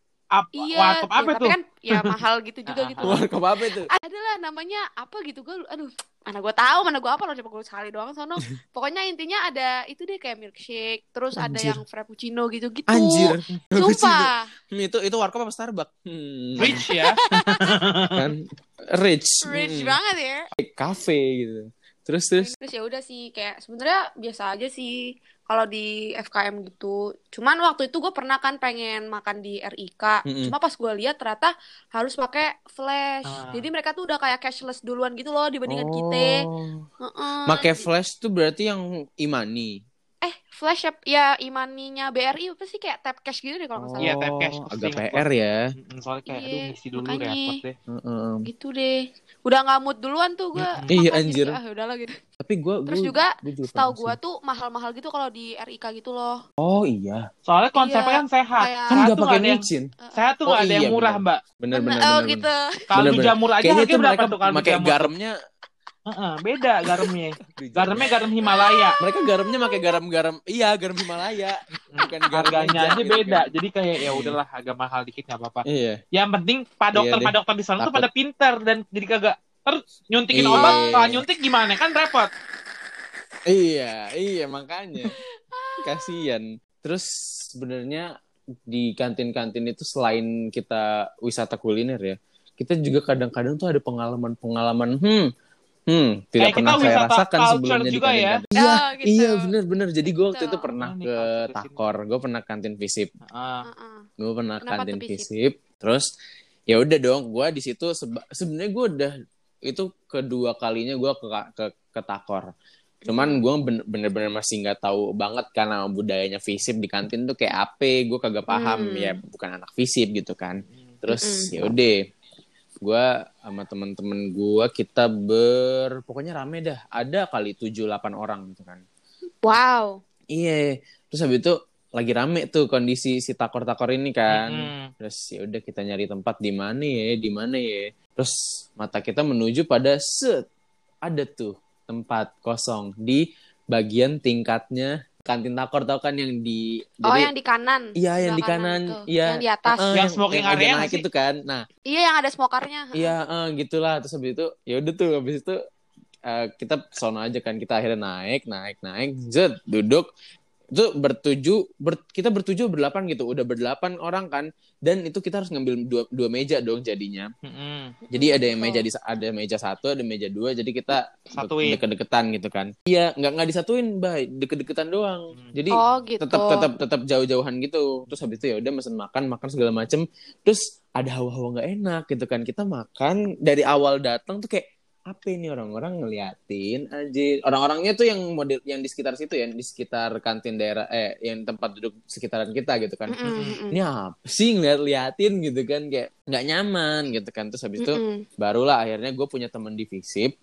Iya, Ap- warkop ya, apa tapi tuh? kan ya mahal gitu juga gitu. Warkop apa itu? Ada lah namanya apa gitu gue, aduh, mana gue tahu, mana gue apa loh coba gue sekali doang sono. Pokoknya intinya ada itu deh kayak milkshake, terus ada Anjir. yang frappuccino gitu-gitu. Anjir. Sumpah, Hmm, itu itu warkop apa Starbucks? Hmm. Rich ya. kan rich. rich Hmm. banget ya. Kayak Cafe gitu. Terus terus Terus ya udah sih kayak sebenarnya biasa aja sih kalau di FKM gitu. Cuman waktu itu gue pernah kan pengen makan di RIK. Mm-mm. Cuma pas gue lihat ternyata harus pakai flash. Ah. Jadi mereka tuh udah kayak cashless duluan gitu loh dibandingkan kita. Oh. Heeh. Make flash tuh berarti yang imani. eh flash ya, ya imaninya BRI apa sih kayak tap cash gitu deh kalau nggak salah. Iya, tap cash Oh, agak. PR ya. Mm, Soalnya kayak Iya, aduh ngisi dulu makanya. repot deh. Heeh. Gitu deh. Udah nggak mood duluan tuh gue. Iya, anjir. Ah udahlah gitu. Tapi gue Terus juga juga Setahu pernah gue tuh mahal-mahal gitu kalau di RIK gitu loh. Oh iya. Soalnya konsepnya Iya, kan sehat. kayak- Kan Sehat nggak pakai micin. sehat tuh Oh, nggak ada yang iya, murah, bener. Mbak. Bener bener oh bener. gitu. Kalau jamur aja Kayaknya harganya tuh berapa mereka tuh kalau pakai garamnya. Heeh, beda garamnya. Garamnya garam Himalaya. Mereka garamnya pakai garam-garam. Iya, garam Himalaya. Bukan garam Harganya meja aja gitu beda. kan. Jadi kayak ya udahlah agak mahal dikit nggak apa-apa. Iya. Yang penting pak dokter Iya pak dokter di sana tuh pada pinter dan jadi kagak ter nyuntikin Iya. obat, kalau nyuntik gimana kan repot. Iya, iya makanya. Kasian. Terus sebenarnya di kantin-kantin itu selain kita wisata kuliner ya, kita juga kadang-kadang tuh ada pengalaman-pengalaman hmm hmm tidak Kayak pernah kita saya rasakan sebelumnya di juga ya. kantin-kantin. Iya, Oh, gitu. iya benar-benar. Jadi gue waktu itu pernah ke di. Takor, gue pernah kantin visip. Heeh. Heeh. gue pernah Kenapa kantin visip terus ya udah dong gue di situ seba- sebenarnya gue udah itu kedua kalinya gue ke, ke ke takor cuman gue ben- bener-bener masih nggak tahu banget karena budayanya visip di kantin tuh kayak apa gue kagak paham Hmm. ya bukan anak visip gitu kan terus Mm-mm. ya udah gue sama temen-temen gue kita ber pokoknya rame dah ada kali 7-8 orang gitu kan Wow. iya terus habis itu lagi rame tuh kondisi si takor-takor ini kan Mm-mm. Terus ya udah kita nyari tempat di mana ya, di mana ya. Terus mata kita menuju pada set ada tuh tempat kosong di bagian tingkatnya kantin takor tau kan yang di Oh, jadi- yang di kanan. iya yang di kanan, iya Yang di atas. Heeh, Yang smoking area nggak naik sih? itu kan. Nah, Iya, yang ada smokernya. iya eh, gitulah terus habis itu ya udah tuh habis itu eh, kita sono aja kan kita akhirnya naik naik naik zet duduk itu bertuju ber, kita bertuju berdelapan gitu. Udah berdelapan orang kan. Dan itu kita harus ngambil dua, dua meja dong jadinya. Mm-mm. jadi ada yang meja di ada meja satu ada meja dua. Jadi kita Satuin. deket-deketan gitu kan. Iya nggak nggak disatuin bay. Deket-deketan doang. Hmm. jadi Oh, gitu. tetap tetap tetap jauh-jauhan gitu. Terus habis itu ya udah mesen makan makan segala macem. Terus ada hawa-hawa nggak enak gitu kan. Kita makan dari awal datang tuh kayak apa ini orang-orang ngeliatin aja orang-orangnya tuh yang model yang di sekitar situ ya di sekitar kantin daerah eh yang tempat duduk sekitaran kita gitu kan Mm-mm, mm-mm. ini apa sih ngeliat-liatin gitu kan kayak nggak nyaman gitu kan terus habis itu Mm-mm. barulah akhirnya gue punya temen di Visip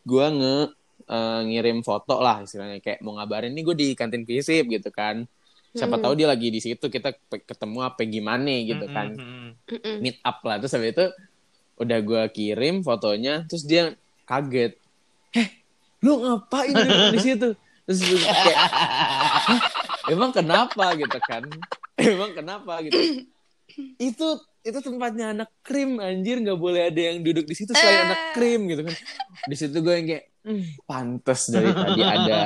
gue nge eh, ngirim foto lah istilahnya kayak mau ngabarin nih gue di kantin Visip gitu kan siapa Hmm. tahu dia lagi di situ kita ketemu apa gimana gitu kan Mm-mm. Mm-mm. meet up lah terus habis itu udah gue kirim fotonya terus dia kaget. Eh lu ngapain di situ? Terus gue kayak "Hah? emang kenapa? gitu kan. Emang kenapa gitu. Itu itu tempatnya anak krim anjir. Nggak boleh ada yang duduk di situ selain anak krim gitu kan. Di situ gue yang kayak "Hmm, pantes dari tadi ada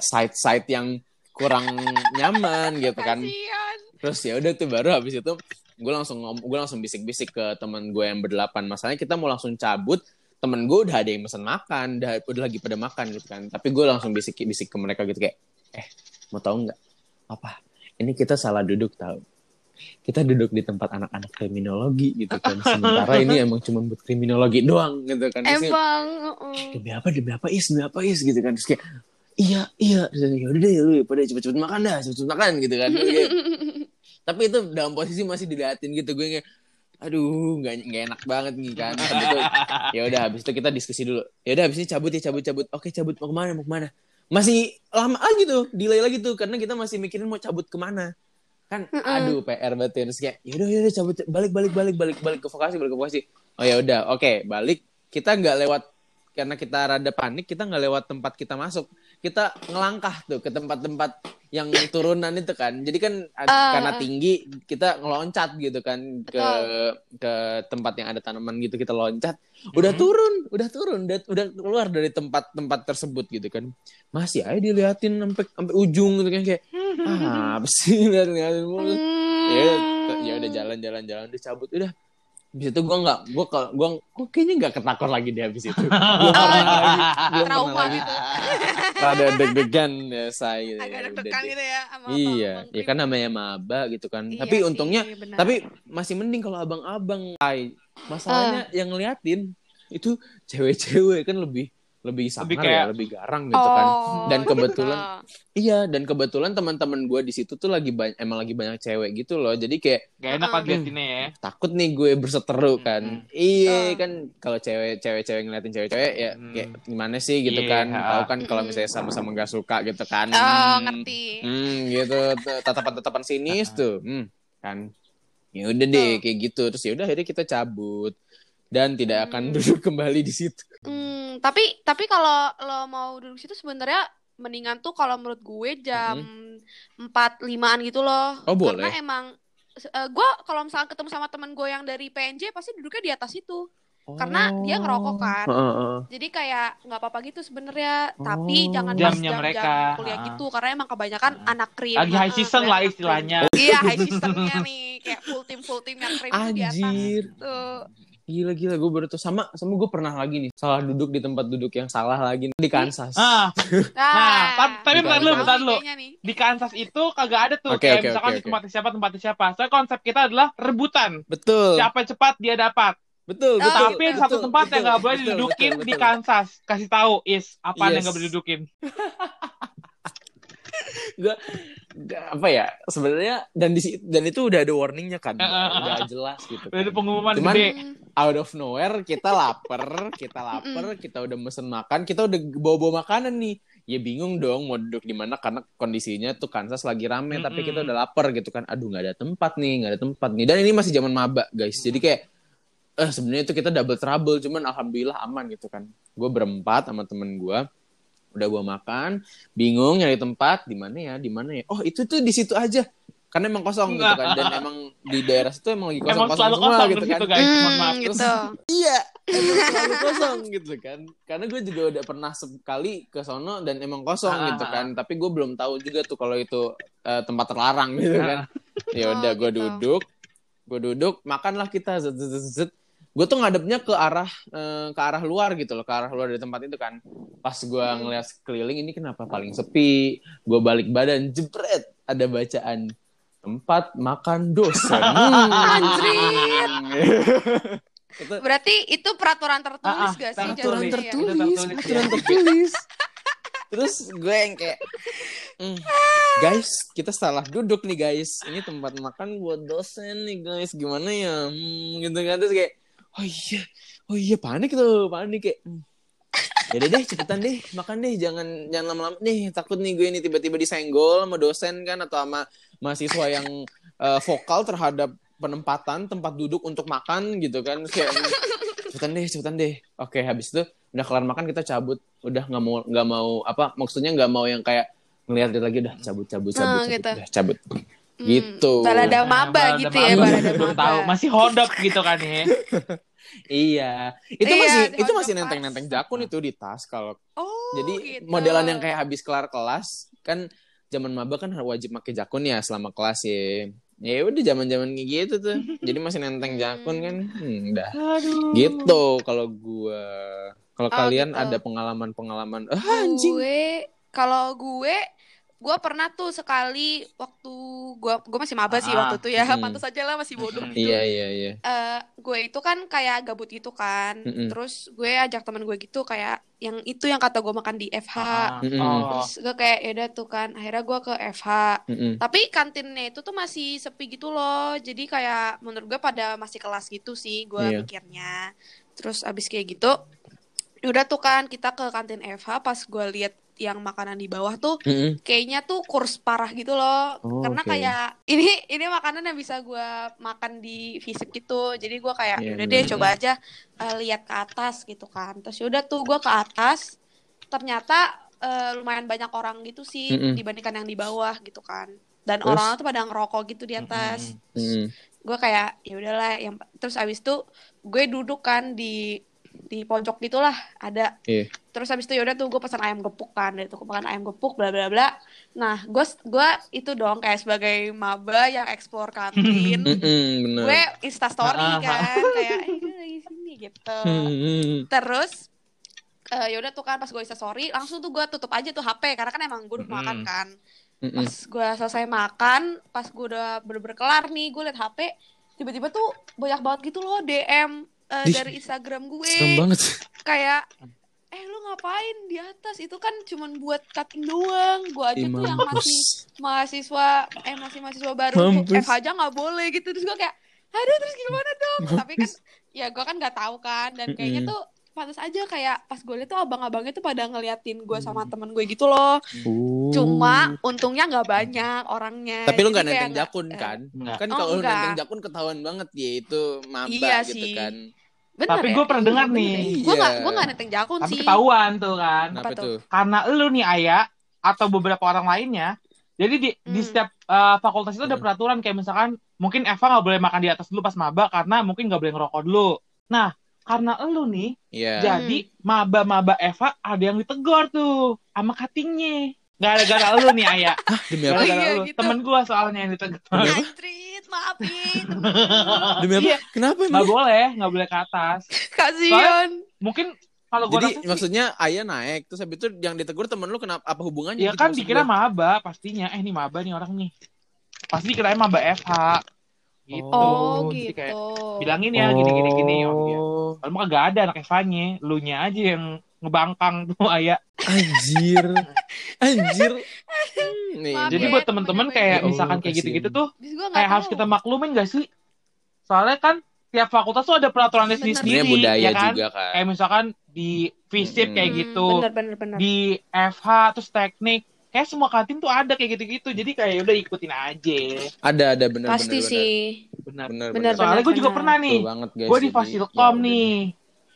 side side yang kurang nyaman gitu kan. Terus ya udah tuh baru habis itu gue langsung ngom gue langsung bisik-bisik ke teman gue yang berdelapan. Masalahnya kita mau langsung cabut temen gue udah ada yang pesen makan udah udah lagi pada makan gitu kan. Tapi gue langsung bisik-bisik ke mereka gitu kayak eh mau tahu nggak? Apa? Ini kita salah duduk tahu kita duduk di tempat anak-anak kriminologi gitu kan. Sementara ini emang cuma buat kriminologi doang gitu kan. Terus Emang. uh-uh. demi apa? Demi apa is? Demi apa is? Gitu kan. Terus kayak iya iya. Ya udah deh lu pada cepet-cepet makan dah cepet-cepet makan gitu kan. Terus kayak, tapi itu dalam posisi masih diliatin gitu gue kayak aduh nggak nggak enak banget nih kan. Itu ya udah habis itu kita diskusi dulu. Ya udah habis ini cabut ya cabut cabut. Oke cabut. Mau ke mana mau ke mana? Masih lama lagi tuh delay lagi tuh karena kita masih mikirin mau cabut ke mana. Kan aduh PR banget ya. terus kayak yaudah yaudah cabut balik balik balik balik balik ke vokasi balik ke vokasi. Oh ya udah oke balik. Kita nggak lewat karena kita rada panik kita nggak lewat tempat kita masuk. Kita ngelangkah tuh ke tempat-tempat yang turunan itu kan. Jadi kan Ah, karena ah. tinggi kita ngeloncat gitu kan ke Betul. ke tempat yang ada tanaman gitu kita loncat. Udah turun udah turun udah, udah keluar dari tempat-tempat tersebut gitu kan. Masih aja diliatin sampai sampai ujung gitu kan kayak ah apa sih? Liatin mulu ya udah ya udah jalan jalan jalan udah cabut. Udah habis itu gue nggak gue ke gue gue kayaknya nggak ketakor lagi deh habis itu. Pernah lagi belum pernah Trauma lagi. gitu. rada deg-degan ya saya gitu Agak ya, deg-degan. gitu ya sama iya ya kan namanya maba gitu kan. Iya tapi sih, untungnya benar. tapi masih mending kalau abang-abang masalahnya Ah. yang ngeliatin itu cewek-cewek kan lebih lebih sangar Lebih kayak- ya, lebih garang gitu kan. Oh, Dan kebetulan iya, dan kebetulan teman-teman gue di situ tuh lagi banyak emang lagi banyak cewek gitu loh. Jadi kayak Gak enak kan Hmm. liatinnya ya. takut nih gue berseteru kan. Hmm. Iya Oh. kan kalau cewek cewek-cewek ngeliatin cewek-cewek ya Hmm. kayak gimana sih gitu Iya, kan. ha. Tahu kan kalau Hmm. misalnya sama-sama gak suka gitu kan. Oh, Hmm. ngerti. Hmm, gitu tatapan-tatapan sinis tuh. Hmm, kan. Ya udah deh Oh. kayak gitu. Terus ya udah akhirnya kita cabut dan tidak akan Hmm. duduk kembali di situ. Hmm, tapi tapi kalau lo mau duduk situ sebenarnya mendingan tuh kalau menurut gue jam empat limaan gitu loh. Oh, boleh. Karena emang eh, gue kalau misalnya ketemu sama temen gue yang dari PNJ pasti duduknya di atas itu. Karena dia ngerokok kan. Heeh, heeh. Jadi kayak nggak apa-apa gitu sebenarnya. Tapi Oh. jangan pas Jamnya jam-jam mereka. kuliah Ah. gitu. Karena emang kebanyakan anak krim. Lagi high season lah istilahnya. Iya high seasonnya nih. Kayak full team full team yang krim di atas. Anjir. Tuh. Gila gila gue baru tuh sama sama gue pernah lagi nih salah duduk di tempat duduk yang salah lagi di Kansas. Ah, Nah, ta- tapi bentar dulu, bentar nih. di Kansas itu kagak ada tuh Oke, kayak oke, misalkan oke, di oke. tempatnya siapa tempatnya siapa. Soalnya konsep kita adalah rebutan. Betul. Siapa cepat dia dapat. Betul, Oh, betul. Tapi betul, satu tempat yang nggak boleh betul, didudukin betul, di betul. Kansas. Kasih tahu is apa yang Yes. nggak boleh didudukin. Gak, gak- apa ya sebenarnya dan di dan itu udah ada warningnya kan eh, udah jelas gitu Udah ada kan. pengumuman Cuman- gede. Hmm. out of nowhere kita lapar kita lapar kita udah mesen makan kita udah bawa bawa makanan nih ya bingung dong mau duduk di mana karena kondisinya tuh Kansas lagi rame tapi Mm-mm. kita udah lapar gitu kan aduh nggak ada tempat nih nggak ada tempat nih dan ini masih zaman maba guys jadi kayak eh sebenarnya itu kita double trouble cuman alhamdulillah aman gitu kan gue berempat sama temen gue udah gua makan bingung nyari tempat di mana ya di mana ya oh itu tuh di situ aja karena emang kosong gitu kan dan emang di daerah situ emang lagi kosong Emang kosong selalu semua kosong gitu kan guys. Mohon Hmm, maaf. gitu. iya emang selalu kosong gitu kan karena gue juga udah pernah sekali ke sono dan emang kosong Ah, gitu ah, kan tapi gue belum tahu juga tuh kalau itu eh, tempat terlarang gitu kan ya udah Oh, gue gitu. duduk gue duduk makanlah kita zet zet zet, zet. Gue tuh ngadepnya ke arah eh, ke arah luar gitu loh ke arah luar dari tempat itu kan pas gue ngeliat sekeliling ini kenapa paling sepi gue balik badan jebret ada bacaan tempat makan dosen. Anjir. itu Berarti itu peraturan tertulis Ah, ah, gak sih peraturan ya? tertulis. tertulis, Itu tertulis, aturan ya. tertulis. Terus gue yang kayak, "Hmm, guys, kita salah duduk nih guys. Ini tempat makan buat dosen nih guys. Gimana ya? Hmm, gitu kan terus kayak, oh iya, oh iya panik tuh, panik kayak. Hmm. Yaudah deh, cepetan deh, makan deh, jangan jangan lama-lama nih. Takut nih gue ini tiba-tiba disenggol sama dosen kan atau sama mahasiswa yang eh, vokal terhadap penempatan tempat duduk untuk makan gitu kan. Kayak cepetan deh, cepetan deh. Oke, habis itu udah kelar makan kita cabut. Udah nggak mau nggak mau apa? Maksudnya nggak mau yang kayak ngeliat lagi udah cabut cabut cabut, Nah, cabut. gitu. udah cabut. Hmm, Gitu. Balada Nah, maba balada gitu ya, maba. balada Belum maba. tahu, masih hodop gitu kan ya. Iya, itu Iya, masih itu masih nenteng-nenteng jakun itu di tas kalau Oh, jadi gitu. modelan yang kayak habis kelar kelas kan zaman maba kan wajib pakai jakun ya selama kelas ya. Ya udah zaman-zaman kayak gitu tuh. Jadi masih nenteng jakun kan. Hmm, udah. Aduh. Gitu kalau gua. Kalau Oh, kalian gitu. ada pengalaman-pengalaman ah, anjing. Gue kalau gue gue pernah tuh sekali waktu gue gue masih maba sih Ah, waktu itu ya mm. pantas aja lah masih bodoh Mm. gitu. Iya iya iya. Eh, gue itu kan kayak gabut gitu kan Mm-mm. terus gue ajak temen gue gitu kayak yang itu yang kata gue makan di FH Ah, Mm-mm. oh. terus gue kayak yaudah tuh kan akhirnya gue ke FH Mm-mm. tapi kantinnya itu tuh masih sepi gitu loh jadi kayak menurut gue pada masih kelas gitu sih gue Iya. mikirnya terus abis kayak gitu udah tuh kan kita ke kantin FH pas gue lihat yang makanan di bawah tuh Mm-mm. kayaknya tuh kurs parah gitu loh Oh, karena oke. kayak ini ini makanan yang bisa gue makan di visip gitu jadi gue kayak Iya, udah deh coba aja eh, lihat ke atas gitu kan terus udah tuh gue ke atas ternyata eh, lumayan banyak orang gitu sih Mm-mm. dibandingkan yang di bawah gitu kan dan Terus? orang tuh pada ngerokok gitu di atas Mm-mm. gue kayak ya udahlah yang terus abis itu gue duduk kan di di pojok gitulah ada Iya. Terus habis itu yaudah tuh gue pesan ayam gepuk kan. Dari tuh makan ayam gepuk bla bla bla. Nah gue gue itu dong kayak sebagai maba yang explore kantin gue insta story Ah, ah, kan kayak eh gue lagi sini gitu. Terus eh yaudah tuh kan pas gue insta story langsung tuh gue tutup aja tuh HP karena kan emang gue udah makan kan. Pas gue selesai makan pas gue udah bener-bener kelar nih gue liat HP tiba-tiba tuh banyak banget gitu loh DM eh, Dih, dari Instagram gue. Serem banget. kayak eh lu ngapain di atas itu kan cuman buat cutting doang gue aja Ih, tuh yang mampus. masih mahasiswa eh masih mahasiswa baru Mampus. FH aja nggak boleh gitu terus gue kayak aduh terus gimana dong tapi kan ya gue kan nggak tahu kan dan kayaknya tuh pantas aja kayak pas gue liat tuh abang-abangnya tuh pada ngeliatin gue sama temen gue gitu loh Uh. cuma untungnya nggak banyak orangnya tapi lu nggak nenteng jakun eh, kan? Enggak. Kan Oh, kalau lu nenteng jakun ketahuan banget ya itu maba Iya gitu sih. kan. Bener Tapi ya? gue pernah dengar nih. gue Iya. gue nggak nenteng jakun Tapi sih ketahuan tuh kan. Apa tuh? Karena lu nih Ayah atau beberapa orang lainnya. Jadi di, di Hmm. setiap uh, fakultas itu ada Hmm. peraturan kayak misalkan mungkin Eva nggak boleh makan di atas dulu pas maba karena mungkin nggak boleh ngerokok dulu. Nah karena lu nih Iya. jadi maba-maba Eva ada yang ditegur tuh sama cuttingnya. Gara-gara lu nih Ayah. Demi apa? Gara-gara Iya, lu. gitu. Temen gue soalnya yang ditegur. Astrid maafin Demi apa? Iya. Kenapa Nggak emang? boleh, nggak boleh ke atas. kasihan Mungkin kalau gue Jadi rasa sih, maksudnya ayah naik terus habis itu yang ditegur temen lu kenapa apa hubungannya? ya gitu kan dikira gua. maba pastinya. Eh ini maba nih orang nih. Pasti dikirain maba FH. Gitu. oh Jadi gitu kayak bilangin ya gini gini gini. Oh, iya. Oh, Kalau mah kagak ada anak Evanya, lu nya aja yang ngebangkang tuh ayah. anjir. Anjir. Nih, Maaf Jadi ya, buat temen-temen kayak Ya misalkan kayak kasihan. gitu-gitu tuh kayak harus tahu. kita maklumin gak sih? Soalnya kan tiap fakultas tuh ada peraturannya Bener. sendiri, sebenarnya budaya ya kan? juga kan. Kayak misalkan di FISIP kayak Hmm, gitu, bener bener bener di FH terus teknik, kayak semua kantin tuh ada kayak gitu-gitu. Jadi kayak udah ikutin aja. Ada ada bener pasti bener, sih Benar. Bener. Soalnya gue juga pernah nih, gue di Fasilkom ya nih.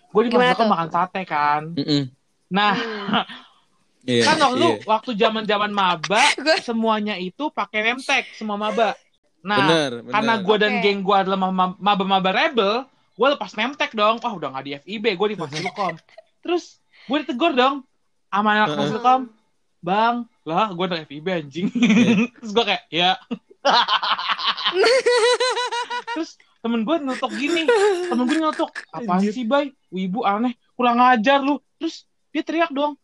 Gue di Gimana Fasilkom tuh? makan sate kan. deh. Mm-mm. Nah, Hmm. Iya, kan waktu iya. waktu zaman-zaman maba Gua- semuanya itu pakai remtek semua maba. Nah, bener, bener. karena gue dan Oke. geng gue adalah ma- maba-maba rebel, gue lepas nemtek dong. Wah udah nggak di FIB, gue di Fasilkom. Terus gue ditegur dong sama anak Heeh. Fasilkom, bang, lah gue udah FIB anjing. Terus gue kayak ya. Terus temen gue nutuk gini, temen gue apaan Anjir. sih bay, wibu aneh, kurang ajar lu. Terus dia teriak dong,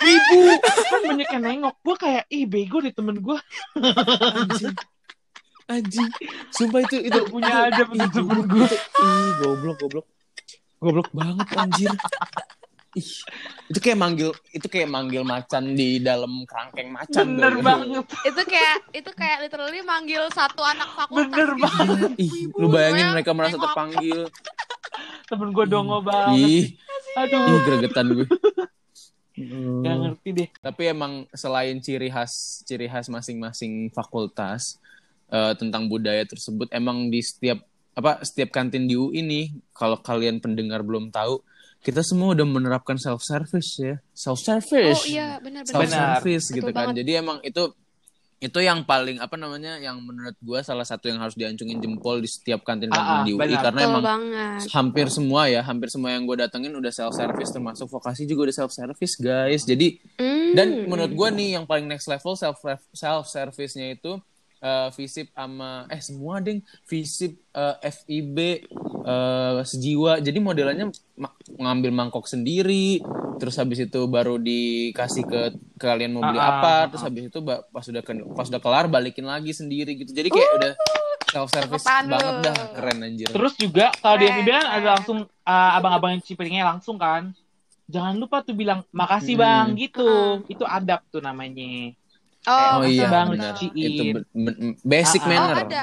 wibu, kan banyak yang nengok. Gue kayak, ih bego deh temen gue. anjing. Anjing. Sumpah itu itu punya itu temen gue. Ih, goblok, goblok. Goblok banget anjir. Ih, itu kayak manggil itu kayak manggil macan di dalam kerangkeng macan. Bener gak? banget. itu kayak itu kayak literally manggil satu anak fakultas Bener gitu. banget. Ih, Ibu, lu bayangin ya, mereka merasa nengok. terpanggil. Temen gue dongo banget. Ih, Aduh, ih gregetan gue. gak ngerti deh. Tapi emang selain ciri khas ciri khas masing-masing fakultas eh, tentang budaya tersebut, emang di setiap apa setiap kantin di UI ini, kalau kalian pendengar belum tahu, kita semua udah menerapkan self service ya, self service, oh iya benar self benar service Betul gitu kan. banget. Jadi emang itu itu yang paling apa namanya, yang menurut gua salah satu yang harus diancungin jempol di setiap kantin kantin Ah, ah, di UI benar. karena betul emang banget hampir semua ya, hampir semua yang gue datengin udah self service termasuk vokasi juga udah self service guys. Jadi Hmm. dan menurut gue nih yang paling next level self self service-nya itu eh, visip sama eh semua ding visip eh, FIB eh, sejiwa. Jadi modelannya ma- ngambil mangkok sendiri, terus habis itu baru dikasih ke, ke kalian mau beli Ah, ah, apa, ah, terus habis itu pas udah ke- pas udah kelar balikin lagi sendiri gitu. Jadi kayak udah self service banget lu. dah, keren anjir. Terus juga kalau di FIB kan ada langsung uh, abang-abang yang cuci piringnya langsung kan. Jangan lupa tuh bilang makasih Hmm. bang gitu. Hmm. Itu adab tuh namanya. Oh, oh iya, Bang, benar. Itu basic Ah, ah. oh manner. ada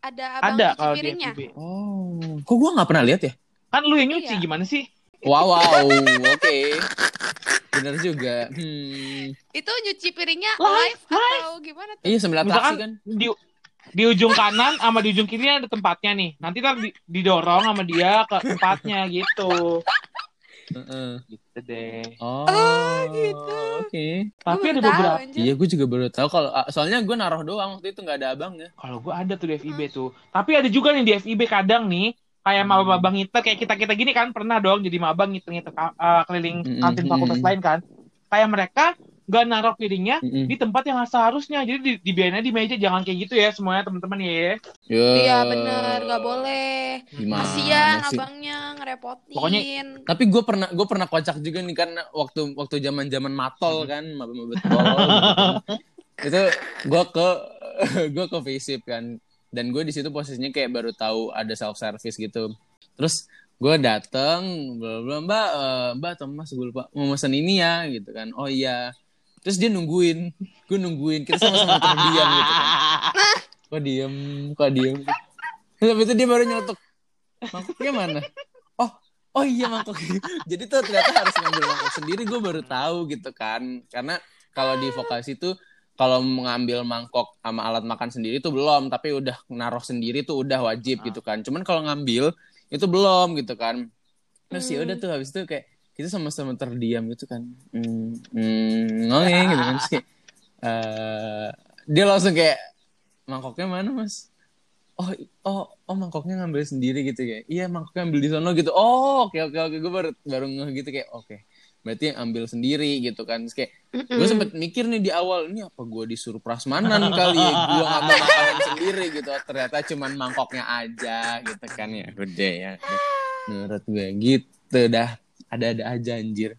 ada abang ada cuci kalau di. Oh, kok gue nggak pernah lihat ya? Kan lu yang nyuci Iya. gimana sih? Wow, wow, oke. Bener juga. Hmm. itu nyuci piringnya Live, live, atau gimana tuh Iya, sembilan Misalkan kan. di di ujung kanan sama di ujung kiri ada tempatnya nih. Nanti ntar di- didorong sama dia ke tempatnya gitu. Heeh. Gitu deh. Oh, gitu. Oke. Tapi Gua ada tahu, beberapa. anjir. Iya, gue juga baru tahu kalau ah, soalnya gue naruh doang waktu itu nggak ada abangnya. Kalau gue ada tuh di FIB tuh. Tapi ada juga nih di FIB kadang nih kayak Hmm. maba-maba ngiter kayak kita kita gini kan pernah dong jadi maba ngiter-ngiter uh, keliling Mm-mm, kantin fakultas mm-mm. lain kan. Kayak mereka nggak naruh piringnya Mm-mm. di tempat yang seharusnya. Jadi di, di meja jangan kayak gitu ya semuanya teman-teman ya. Ya, iya bener nggak boleh Gimana kasian sih? abangnya ngerepotin Pokoknya- Tapi gue pernah gue pernah kocak juga nih kan waktu waktu zaman zaman matol kan, mabet tol. gitu kan. itu gue ke gue ke visip kan, dan gue di situ posisinya kayak baru tahu ada self service gitu. Terus gue dateng bla bla mbak eh, mbak atau mas gue lupa mau pesan ini ya gitu kan oh iya terus dia nungguin. Gue nungguin. Kita sama-sama terdiam gitu kan. Kok diem? Kok diem? Habis itu dia baru nyelotok mangkoknya mana? Oh oh iya mangkok. Jadi tuh ternyata harus ngambil mangkok sendiri. Gue baru tahu gitu kan. Karena kalau di vokasi tuh kalau mengambil mangkok sama alat makan sendiri tuh belum. Tapi udah naruh sendiri tuh udah wajib gitu kan. Cuman kalau ngambil itu belum gitu kan. Terus ya udah tuh habis itu kayak kita sama-sama terdiam gitu kan. Hmm, hmm, ngomong gitu kan. Terus kayak, eh, dia langsung kayak mangkoknya mana mas? Oh oh oh mangkoknya ngambil sendiri gitu kayak. Iya mangkoknya ambil di sono gitu. Oh oke oke oke gue baru baru ngeh gitu kayak. Oke berarti yang ambil sendiri gitu kan. Terus kayak gue sempet mikir nih di awal ini apa gue disuruh prasmanan kali ya? Gue ngambil makanan sendiri gitu. Ternyata cuman mangkoknya aja gitu kan. Ya udah ya menurut gue gitu dah ada-ada aja anjir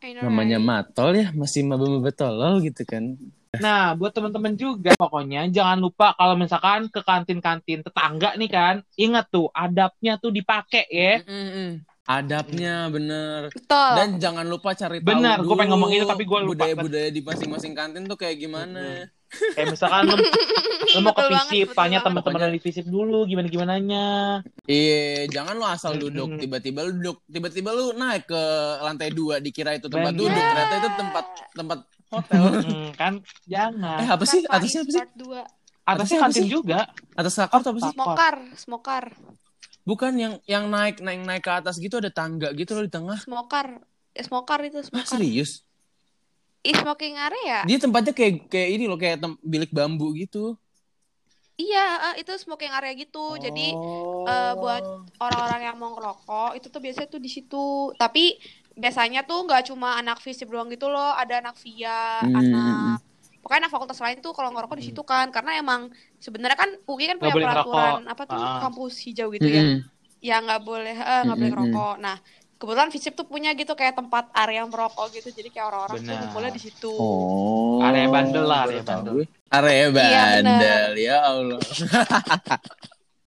know, namanya right? matol ya masih maba-maba tolol gitu kan Nah, buat teman-teman juga pokoknya jangan lupa kalau misalkan ke kantin-kantin tetangga nih kan, ingat tuh adabnya tuh dipakai ya. Adabnya bener Betul. dan jangan lupa cari tahu Benar, gua pengen ngomong itu, tapi gua lupa. budaya-budaya di masing-masing kantin tuh kayak gimana Kayak misalkan lu, lu mau ke visip, tanya teman-teman dari visip dulu gimana gimananya. Iya, jangan lu asal duduk tiba-tiba lu duduk tiba-tiba lu naik ke lantai dua dikira itu tempat Bener. duduk ternyata itu tempat tempat hotel. Hmm, kan jangan. eh apa sih? Atasnya apa sih? Atasnya kantin juga. Atas sakor tuh apa sih? Smokar, smokar, Bukan yang yang naik naik naik ke atas gitu ada tangga gitu loh di tengah. smokar. Eh, smokar itu Ah, smokar. serius? Ih, smoking area. Dia tempatnya kayak kayak ini loh kayak tem- bilik bambu gitu. Iya, eh, itu smoking area gitu. Jadi Oh. eh, buat orang-orang yang mau ngerokok itu tuh biasanya tuh di situ. Tapi biasanya tuh nggak cuma anak FISIP doang gitu loh, ada anak VIA, Hmm. anak pokoknya anak fakultas lain tuh kalau ngerokok di situ kan karena emang sebenarnya kan UI kan punya boleh peraturan ngerokok. apa tuh Ah. kampus hijau gitu ya. Ya nggak boleh eh, nggak boleh Mm-mm. ngerokok. Nah, kebetulan FISIP tuh punya gitu kayak tempat area merokok gitu. Jadi kayak orang-orang tuh ngumpulnya di situ. Oh. Area bandel lah, area bandel. Area Iya, bandel, ya Allah.